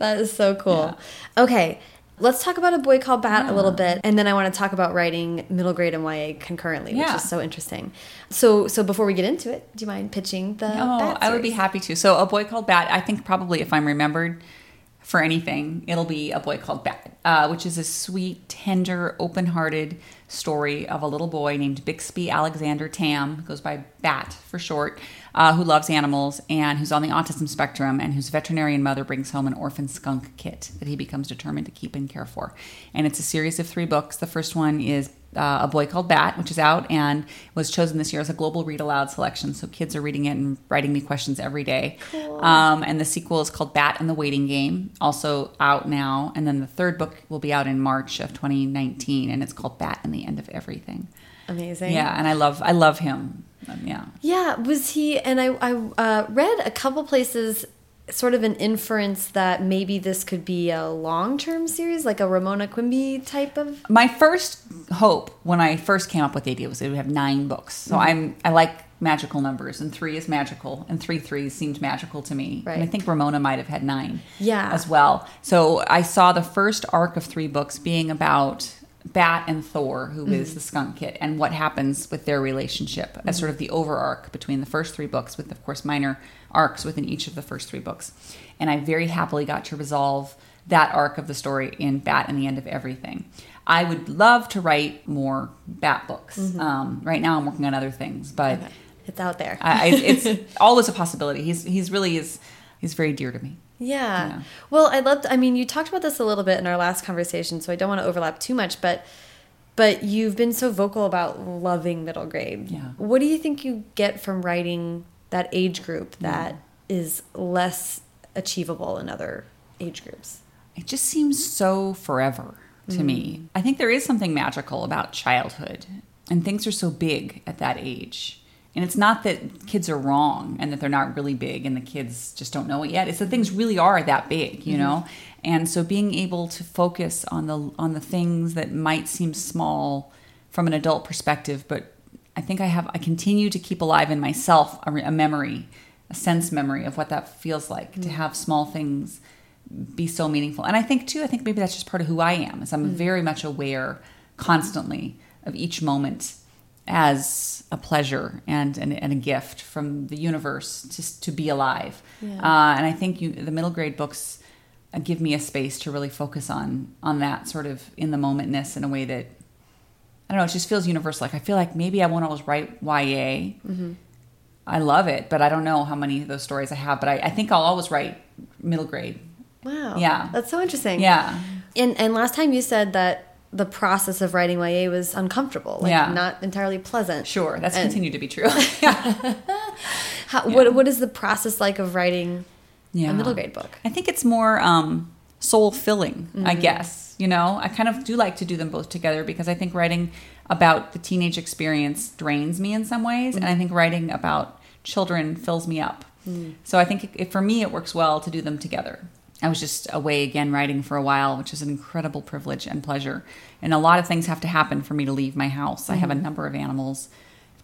That is so cool. Okay, let's talk about a boy called Bat a little bit, and then I want to talk about writing middle grade and YA concurrently, which is so interesting. So, so before we get into it, do you mind pitching the? Oh, I would be happy to. So, a boy called Bat. I think probably if I'm remembered for anything, it'll be a boy called Bat, uh, which is a sweet, tender, open-hearted story of a little boy named Bixby Alexander Tam, goes by Bat for short, uh, who loves animals and who's on the autism spectrum, and whose veterinarian mother brings home an orphan skunk kit that he becomes determined to keep and care for. And it's a series of three books. The first one is uh, A Boy Called Bat, which is out and was chosen this year as a global read aloud selection. So kids are reading it and writing me questions every day. Um, and the sequel is called Bat and the Waiting Game, also out now. And then the third book will be out in March of 2019, and it's called Bat and the End of Everything. amazing. Yeah, and I love I love him. Um, yeah. Yeah, was he? And I, I uh, read a couple places, sort of an inference that maybe this could be a long-term series, like a Ramona Quimby type of. My first hope when I first came up with the idea was that it would have nine books. So Mm-hmm. I'm I like magical numbers, and three is magical, and three threes seemed magical to me. Right. And I think Ramona might have had nine. Yeah. as well. So I saw the first arc of three books being about Bat and Thor, who is Mm-hmm. the skunk kid, and what happens with their relationship as sort of the over arc between the first three books, with of course minor arcs within each of the first three books. And I very happily got to resolve that arc of the story in Bat and the End of Everything. I would love to write more Bat books. Um, right now, I'm working on other things, but Mm-hmm. Okay. It's out there. I, it's always a possibility. He's he's really is he's very dear to me. Yeah. Yeah. Well, I loved. I mean, you talked about this a little bit in our last conversation, so I don't want to overlap too much. But, but you've been so vocal about loving middle grade. Yeah. What do you think you get from writing that age group mm. that is less achievable in other age groups? it just seems so forever to mm. me. I think there is something magical about childhood, and things are so big at that age. And it's not that kids are wrong and that they're not really big and the kids just don't know it yet. It's that things really are that big, you mm-hmm. know? And so being able to focus on the on the things that might seem small from an adult perspective, but I think I have I continue to keep alive in myself a, a memory, a sense memory of what that feels like mm-hmm. to have small things be so meaningful. And I think too, I think maybe that's just part of who I am, is I'm mm-hmm. very much aware constantly of each moment as a pleasure and, and, and, a gift from the universe just to be alive. Yeah. Uh, and I think you, the middle grade books uh, give me a space to really focus on on that sort of in the momentness in a way that I don't know. It just feels universal. Like I feel like maybe I won't always write YA. Mm-hmm. I love it, but I don't know how many of those stories I have. But I, I think I'll always write middle grade. Wow. Yeah. That's so interesting. Yeah. And and last time you said that the process of writing YA was uncomfortable, like yeah. not entirely pleasant. Sure, that's and continued to be true. How, yeah. What what is the process like of writing yeah. a middle grade book? I think it's more um, soul filling. Mm -hmm. I mm-hmm. guess you know I kind of do like to do them both together because I think writing about the teenage experience drains me in some ways, mm -hmm. and I think writing about children fills me up. Mm. So I think it, for me it works well to do them together. I was just away again writing for a while, which is an incredible privilege and pleasure. And a lot of things have to happen for me to leave my house. Mm-hmm. I have a mm-hmm. number of animals,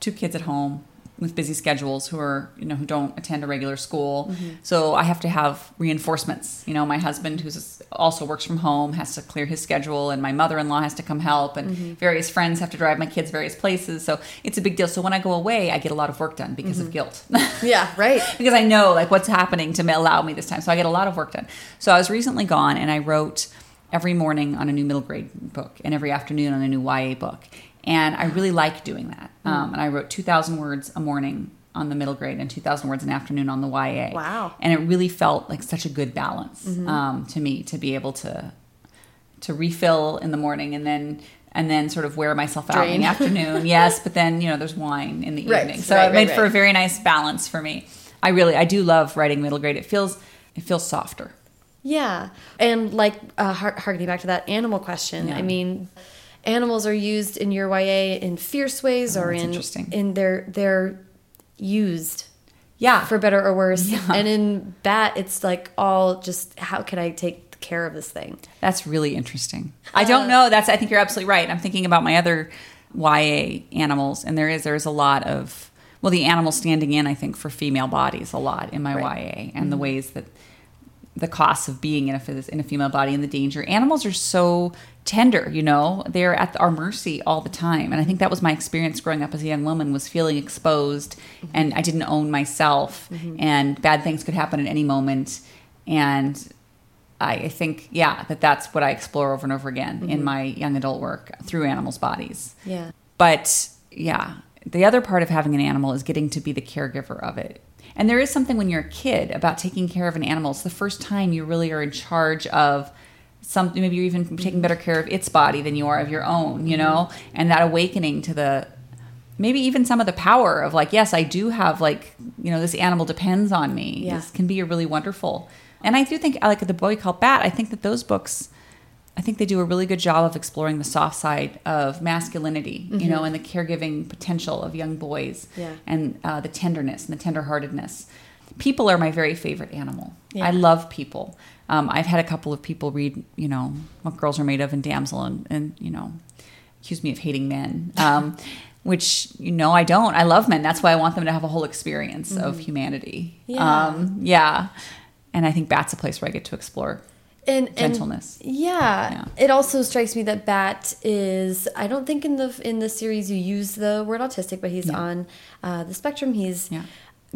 two kids at home, with busy schedules who are you know who don't attend a regular school. Mm-hmm. so i have to have reinforcements. You know my husband who also works from home has to clear his schedule and my mother-in-law has to come help and mm-hmm. various friends have to drive my kids various places. So it's a big deal. So when i go away i get a lot of work done because mm-hmm. of guilt. Yeah right. Because i know like what's happening to allow me this time. So i get a lot of work done. So i was recently gone and i wrote every morning on a new middle grade book and every afternoon on a new ya book and I really like doing that. Mm. Um, and I wrote 2,000 words a morning on the middle grade and 2,000 words an afternoon on the YA. Wow. And it really felt like such a good balance mm-hmm. um, to me to be able to to refill in the morning and then and then sort of wear myself Drain. out in the afternoon. yes, but then you know there's wine in the right. evening, so right, it made right, for a very nice balance for me. I really I do love writing middle grade. It feels it feels softer. Yeah, and like uh, harkening back to that animal question, yeah. I mean animals are used in your YA in fierce ways oh, or in in their they're used yeah. for better or worse. Yeah. and in bat it's like all just how can i take care of this thing? That's really interesting. Uh, i don't know. That's i think you're absolutely right. I'm thinking about my other ya animals and there is there's a lot of well the animal standing in i think for female bodies a lot in my right. ya and mm -hmm. the ways that the costs of being in a, in a female body and the danger. Animals are so tender, you know, they're at our mercy all the time. And I think that was my experience growing up as a young woman was feeling exposed mm-hmm. and I didn't own myself mm-hmm. and bad things could happen at any moment. And I think, yeah, that that's what I explore over and over again mm-hmm. in my young adult work through animals' bodies. Yeah. But yeah, the other part of having an animal is getting to be the caregiver of it and there is something when you're a kid about taking care of an animal. It's the first time you really are in charge of something. Maybe you're even taking better care of its body than you are of your own, you know? And that awakening to the maybe even some of the power of like, yes, I do have like, you know, this animal depends on me. Yeah. This can be a really wonderful. And I do think, like the boy called Bat, I think that those books I think they do a really good job of exploring the soft side of masculinity, mm-hmm. you know, and the caregiving potential of young boys, yeah. and uh, the tenderness and the tenderheartedness. People are my very favorite animal. Yeah. I love people. Um, I've had a couple of people read, you know, what girls are made of and damsel, and, and you know, accuse me of hating men. Um, which you know I don't. I love men. That's why I want them to have a whole experience mm-hmm. of humanity. Yeah. Um, yeah. And I think that's a place where I get to explore and gentleness. And yeah, yeah, it also strikes me that Bat is. I don't think in the in the series you use the word autistic, but he's yeah. on uh, the spectrum. He's yeah.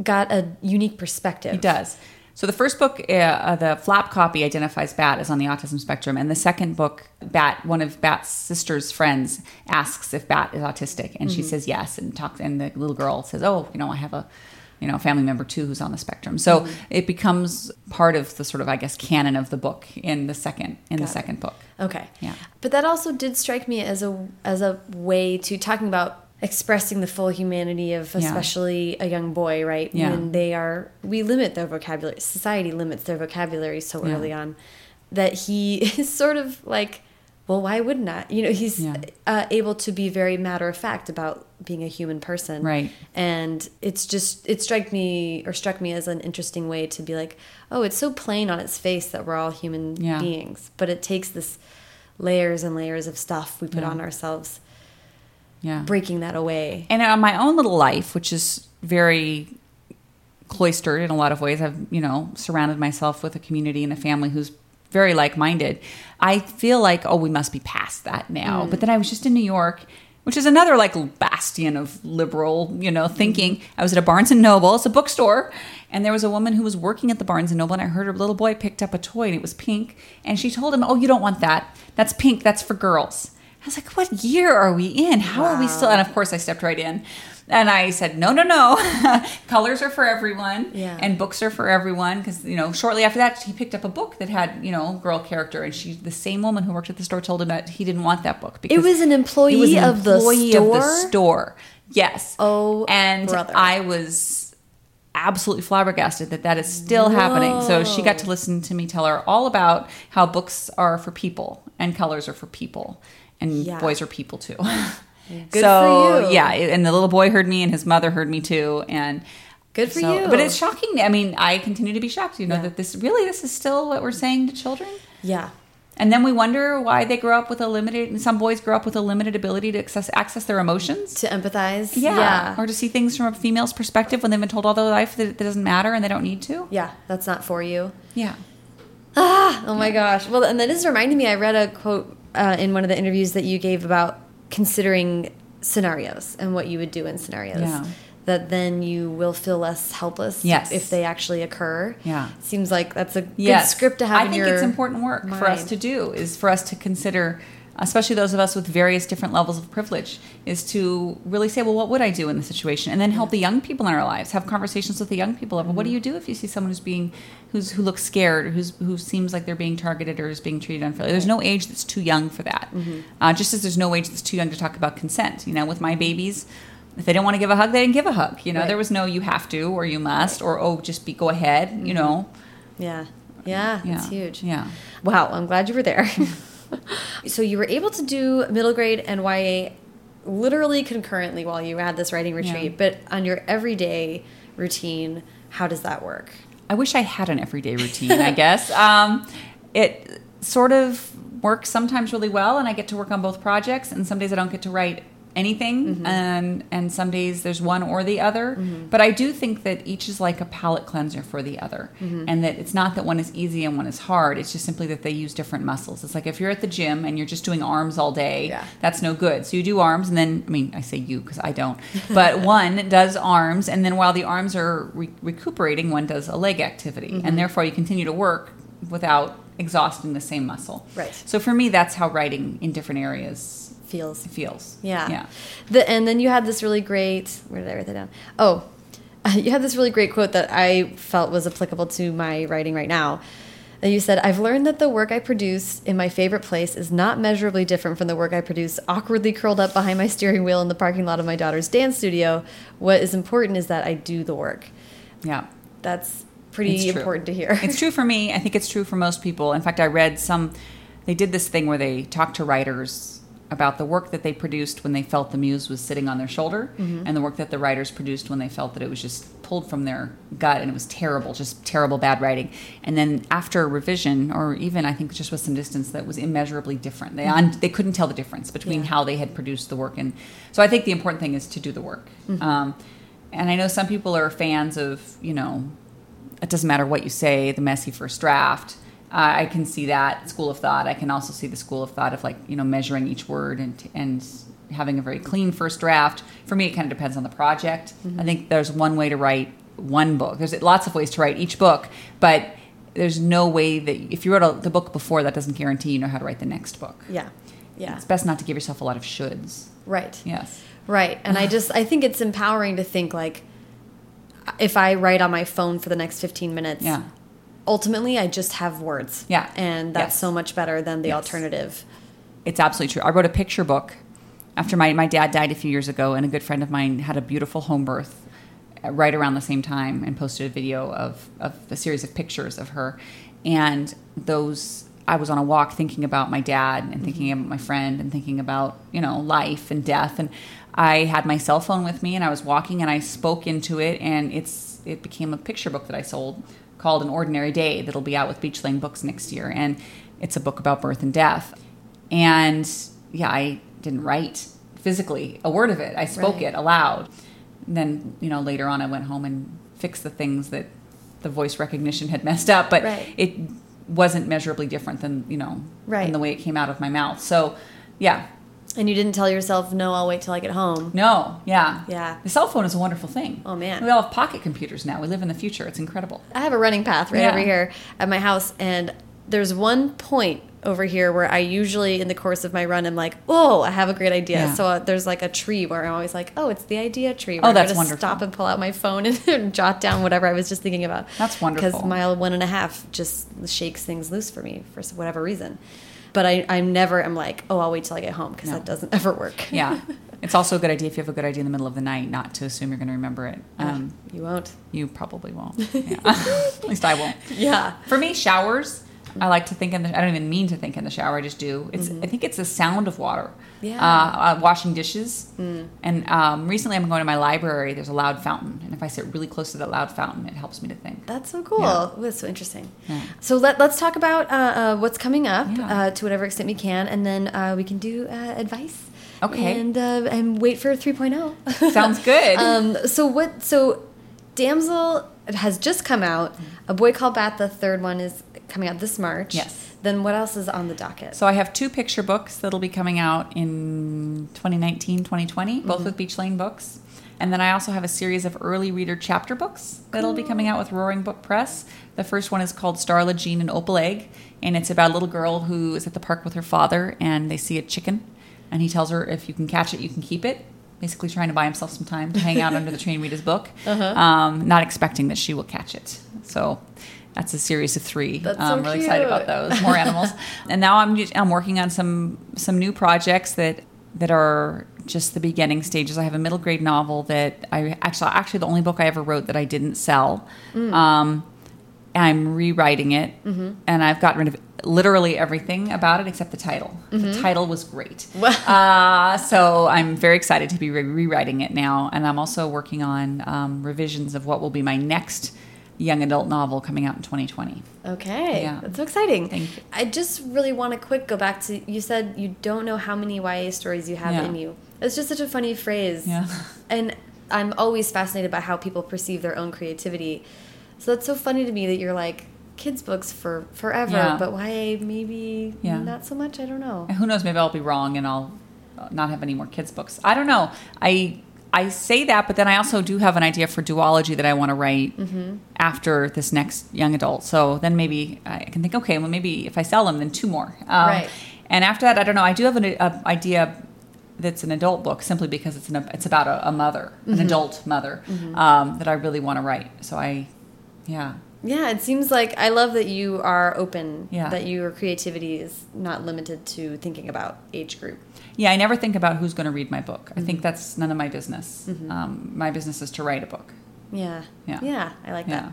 got a unique perspective. He does. So the first book, uh, uh, the flap copy, identifies Bat as on the autism spectrum, and the second book, Bat, one of Bat's sister's friends, asks if Bat is autistic, and mm -hmm. she mm-hmm. says yes, and talks, and the little girl says, "Oh, you know, I have a." you know, family member too who's on the spectrum. So mm -hmm. it becomes part of the sort of, I guess, canon of the book in the second in Got the second book. Okay. Yeah. But that also did strike me as a as a way to talking about expressing the full humanity of especially yeah. a young boy, right? Yeah. When they are we limit their vocabulary. Society limits their vocabulary so yeah. early on that he is sort of like well, why wouldn't I? You know, he's Yeah. uh, able to be very matter of fact about being a human person, Right. And it's just it struck me or struck me as an interesting way to be like, oh, it's so plain on its face that we're all human Yeah. beings, but it takes this layers and layers of stuff we put Yeah. on ourselves, Yeah. breaking that away. and on my own little life, which is very cloistered in a lot of ways, I've you know surrounded myself with a community and a family who's very like-minded. I feel like oh, we must be past that now. Mm. But then I was just in New York, which is another like bastion of liberal you know mm-hmm. thinking. I was at a Barnes and Noble, it's a bookstore. And there was a woman who was working at the Barnes and Noble, and I heard her little boy picked up a toy, and it was pink. And she told him, "Oh, you don't want that. That's pink. That's for girls." I was like, "What year are we in? How are we still?" And of course, I stepped right in, and I said, "No, no, no. Colors are for everyone, Yeah. and books are for everyone." Because you know, shortly after that, he picked up a book that had you know girl character, and she, the same woman who worked at the store, told him that he didn't want that book because It was an employee was an of the employee of the store? Yes. Oh, and brother. I was absolutely flabbergasted that that is still happening. So she got to listen to me tell her all about how books are for people and colors are for people and Yeah. boys are people too. Good so for you. yeah, and the little boy heard me and his mother heard me too and Good for so- you. But it's shocking. I mean, I continue to be shocked, you know, Yeah. that this really this is still what we're saying to children. yeah. And then we wonder why they grow up with a limited. And some boys grow up with a limited ability to access access their emotions. To empathize. Yeah. Yeah. or to see things from a female's perspective when they've been told all their life that it doesn't matter and they don't need to. yeah. That's not for you. Yeah, Ah, oh my gosh. Well, and that is reminding me. I read a quote uh, in one of the interviews that you gave about considering scenarios and what you would do in scenarios. Yeah. That then you will feel less helpless Yes. if they actually occur. Yeah. Seems like that's a yes. good script to have. I in think it's important work for us to do. Is for us to consider, especially those of us with various different levels of privilege, is to really say, well, what would I do in the situation, and then help the young people in our lives have conversations with the young people of, what do Mm-hmm. you do if you see someone who's being, who's who looks scared, who's who seems like they're being targeted or is being treated unfairly. There's no age that's too young for that. Mm-hmm. Uh, just as there's no age that's too young to talk about consent. You know, with my babies. If they don't want to give a hug, they didn't give a hug. You know, Right. there was no you have to or you must or oh just be go ahead. You know, Yeah. Yeah. yeah, It's huge. Yeah. Wow, I'm glad you were there. so you were able to do middle grade and YA literally concurrently while you had this writing retreat, Yeah. but on your everyday routine, how does that work? I wish I had an everyday routine, I guess. Um, it sort of works sometimes really well, and I get to work on both projects, and some days I don't get to write anything, and, and some days there's one or the other. Mm-hmm. But I do think that each is like a palate cleanser for the other, mm-hmm. and that it's not that one is easy and one is hard, it's just simply that they use different muscles. It's like if you're at the gym and you're just doing arms all day, Yeah. that's no good. So you do arms, and then I mean, I say you because I don't, but one does arms, and then while the arms are re- recuperating, one does a leg activity, and therefore you continue to work without exhausting the same muscle. Right. So for me, that's how writing in different areas Feels. feels. Yeah. Yeah. The, and then you had this really great, where did I write that down? Oh, you had this really great quote that I felt was applicable to my writing right now. And you said, I've learned that the work I produce in my favorite place is not measurably different from the work I produce awkwardly curled up behind my steering wheel in the parking lot of my daughter's dance studio. What is important is that I do the work. Yeah. That's pretty important to hear. it's true for me. I think it's true for most people. In fact, I read some. They did this thing where they talked to writers about the work that they produced when they felt the muse was sitting on their shoulder, Mm-hmm. and the work that the writers produced when they felt that it was just pulled from their gut and it was terrible, just terrible bad writing. And then after revision, or even I think just with some distance, that was immeasurably different. They un- they couldn't tell the difference between Mm-hmm. Yeah. how they had produced the work, and so I think the important thing is to do the work. Mm-hmm. Um, and I know some people are fans of you know it doesn't matter what you say, the messy first draft. Uh, I can see that school of thought. I can also see the school of thought of like you know measuring each word and and having a very clean first draft. For me, it kind of depends on the project. I think there's one way to write one book. There's lots of ways to write each book, but there's no way that if you wrote a, the book before, that doesn't guarantee you know how to write the next book. yeah. Yeah. It's best not to give yourself a lot of shoulds. Right. Yes. Right. And I just I think it's empowering to think like if I write on my phone for the next 15 minutes, Yeah. Ultimately I just have words. Yeah. And that's Yes. so much better than the Yes. alternative. It's absolutely true. I wrote a picture book after my, my dad died a few years ago, and a good friend of mine had a beautiful home birth right around the same time and posted a video of, of a series of pictures of her. And those, I was on a walk thinking about my dad and thinking Mm-hmm. about my friend and thinking about, you know, life and death. And I had my cell phone with me and I was walking and I spoke into it and it's it became a picture book that I sold called An Ordinary Day that'll be out with Beach Lane Books next year. And it's a book about birth and death. And yeah, I didn't write physically a word of it. I spoke Right. it aloud. And then, you know, later on I went home and fixed the things that the voice recognition had messed up, but Right. it wasn't measurably different than, you know, Right. than the way it came out of my mouth. So, yeah. And you didn't tell yourself, no, I'll wait till I get home. No, yeah. Yeah. The cell phone is a wonderful thing. Oh, man. We all have pocket computers now. We live in the future. It's incredible. I have a running path right Yeah. over here at my house, and there's one point over here where I usually, in the course of my run, I'm like, "Oh, I have a great idea." Yeah. So uh, there's like a tree where I'm always like, "Oh, it's the idea tree." Oh, I'm that's gonna wonderful. Stop and pull out my phone and jot down whatever I was just thinking about. That's wonderful. Because mile one and a half just shakes things loose for me for whatever reason. But I, I'm never. I'm like, "Oh, I'll wait till I get home," because No. that doesn't ever work. Yeah. it's also a good idea if you have a good idea in the middle of the night not to assume you're going to remember it. Um, you won't. you probably won't. Yeah. At least I won't. Yeah. For me, showers. I like to think in the. I don't even mean to think in the shower. I just do. It's. I think it's the sound of water. Yeah. Uh, uh, washing dishes. And um, recently, I'm going to my library. There's a loud fountain, if I sit really close to that loud fountain, it helps me to think. That's so cool. Yeah. That's so interesting. Yeah. So let, let's talk about uh, uh, what's coming up Yeah. uh, to whatever extent we can, and then uh, we can do uh, advice. Okay. And uh, and wait for 3.0. Sounds good. um, so what? So Damsel has just come out. A Boy Called Bat, the third one, is coming out this March. Yes. Then what else is on the docket? So I have two picture books that'll be coming out in 2019, 2020, both with Beach Lane Books. And then I also have a series of early reader chapter books that'll be coming out with Roaring Brook Press. The first one is called Starla, Jean, and Opal Egg, and it's about a little girl who is at the park with her father, and they see a chicken, and he tells her if you can catch it, you can keep it. Basically, trying to buy himself some time to hang out under the tree and read his book, um, not expecting that she will catch it. So that's a series of three. That's so I'm really excited about those more animals. and now I'm I'm working on some some new projects that that are just the beginning stages. I have a middle grade novel that I actually actually the only book I ever wrote that I didn't sell. Mm. Um, I'm rewriting it, Mm-hmm. and I've gotten rid of literally everything about it except the title. The Mm-hmm. title was great, uh, so I'm very excited to be re- rewriting it now. And I'm also working on um, revisions of what will be my next young adult novel coming out in 2020. Okay, Yeah. that's so exciting. Thank you. I just really want to quick go back to you said you don't know how many YA stories you have Yeah. in you. It's just such a funny phrase. Yeah. And I'm always fascinated by how people perceive their own creativity. So that's so funny to me that you're like kids books for forever, Yeah. but YA maybe Yeah. not so much. I don't know. Who knows? Maybe I'll be wrong, and I'll not have any more kids books. I don't know. I I say that, but then I also do have an idea for duology that I want to write after this next young adult. So then maybe I can think, okay, well maybe if I sell them, then two more. Um, Right. And after that, I don't know. I do have an a idea that's an adult book simply because it's an it's about a, a mother, an adult mother um, that I really want to write. So I, yeah. Yeah, it seems like I love that you are open. Yeah. That your creativity is not limited to thinking about age group. Yeah, I never think about who's going to read my book. I Mm-hmm. think that's none of my business. Um, my business is to write a book. Yeah. Yeah. Yeah, I like Yeah. that.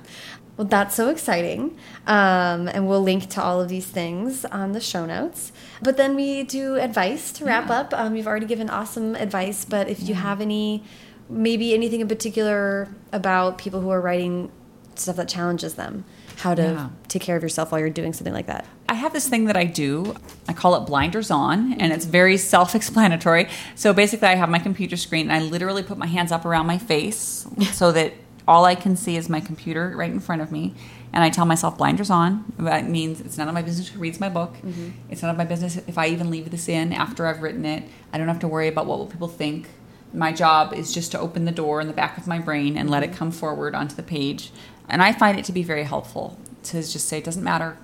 Well, that's so exciting. Um, and we'll link to all of these things on the show notes. But then we do advice to wrap Yeah. up. Um, you've already given awesome advice, but if you have any, maybe anything in particular about people who are writing stuff that challenges them, how to Yeah. take care of yourself while you're doing something like that. I have this thing that I do. I call it blinders on, and it's very self explanatory. So basically, I have my computer screen, and I literally put my hands up around my face so that all I can see is my computer right in front of me. And I tell myself blinders on. That means it's none of my business who reads my book. Mm-hmm. It's none of my business if I even leave this in after I've written it. I don't have to worry about what will people think. My job is just to open the door in the back of my brain and let it mm-hmm. come forward onto the page. And I find it to be very helpful to just say, it doesn't matter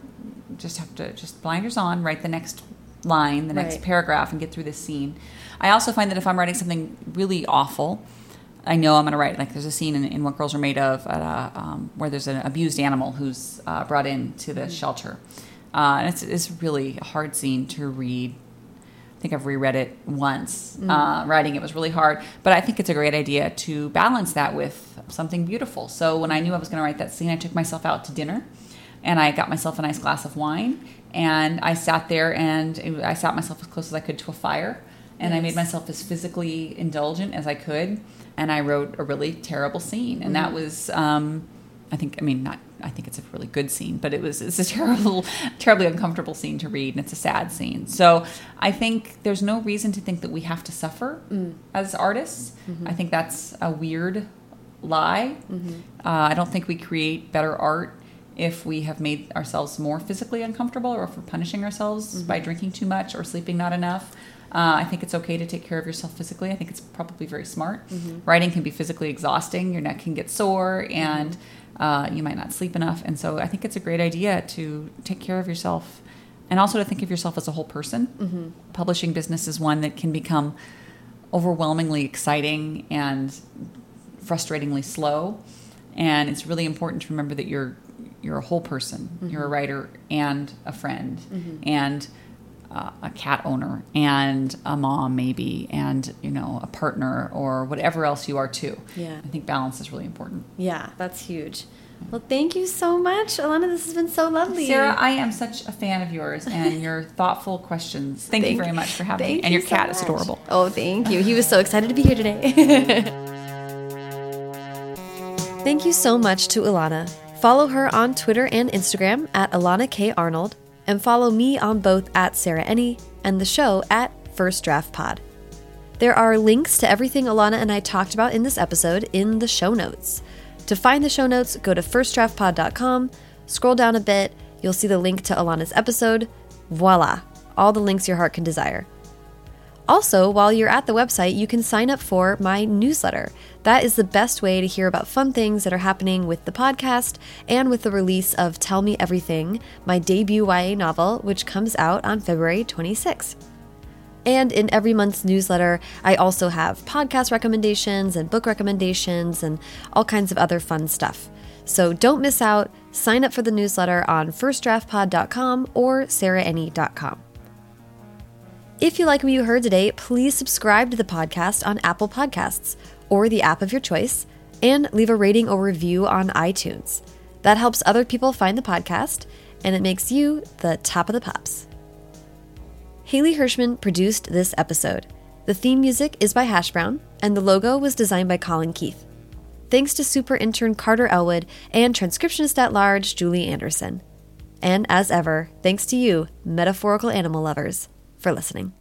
just have to just blinders on, write the next line, the next Right. paragraph, and get through this scene. I also find that if I'm writing something really awful, I know I'm going to write. Like there's a scene in, in What Girls Are Made Of a, um, where there's an abused animal who's uh, brought in to the shelter, uh, and it's it's really a hard scene to read. I think I've reread it once. Uh, writing it was really hard, but I think it's a great idea to balance that with something beautiful. So when I knew I was going to write that scene, I took myself out to dinner and I got myself a nice glass of wine, and I sat there and I sat myself as close as I could to a fire, and nice. I made myself as physically indulgent as I could, and I wrote a really terrible scene, and mm-hmm. that was. Um, I think, I mean, not, I think it's a really good scene, but it was, it's a terrible, terribly uncomfortable scene to read and it's a sad scene. So I think there's no reason to think that we have to suffer mm. as artists. Mm-hmm. I think that's a weird lie. Mm-hmm. Uh, I don't think we create better art if we have made ourselves more physically uncomfortable or if we're punishing ourselves mm-hmm. by drinking too much or sleeping not enough. Uh, I think it's okay to take care of yourself physically. I think it's probably very smart. Mm-hmm. Writing can be physically exhausting. Your neck can get sore and mm-hmm. Uh, you might not sleep enough. And so I think it's a great idea to take care of yourself and also to think of yourself as a whole person. Mm-hmm. Publishing business is one that can become overwhelmingly exciting and frustratingly slow. And it's really important to remember that you're you're a whole person. Mm-hmm. You're a writer and a friend mm-hmm. and uh, a cat owner and a mom maybe and you know a partner or whatever else you are too. Yeah. I think balance is really important. Yeah, that's huge. Well, thank you so much, Elana. This has been so lovely. Sarah, I am such a fan of yours and your thoughtful questions. Thank, thank you very much for having me. And your cat is adorable. Oh, thank you. He was so excited to be here today. Thank you so much to Elana. Follow her on Twitter and Instagram at Elana K. Arnold, and follow me on both at Sarah Enni and the show at First Draft Pod. There are links to everything Elana and I talked about in this episode in the show notes. To find the show notes, go to firstdraftpod.com, scroll down a bit, you'll see the link to Elana's episode. Voila! All the links your heart can desire. Also, while you're at the website, you can sign up for my newsletter. That is the best way to hear about fun things that are happening with the podcast and with the release of Tell Me Everything, my debut YA novel, which comes out on February 26th. And in every month's newsletter, I also have podcast recommendations and book recommendations and all kinds of other fun stuff. So don't miss out. Sign up for the newsletter on firstdraftpod.com or sarahenni.com. If you like what you heard today, please subscribe to the podcast on Apple Podcasts or the app of your choice and leave a rating or review on iTunes. That helps other people find the podcast and it makes you the top of the pops. Haley Hirschman produced this episode. The theme music is by Hash Brown, and the logo was designed by Colin Keith. Thanks to super intern Carter Elwood and transcriptionist at large Julie Anderson. And as ever, thanks to you, metaphorical animal lovers for listening.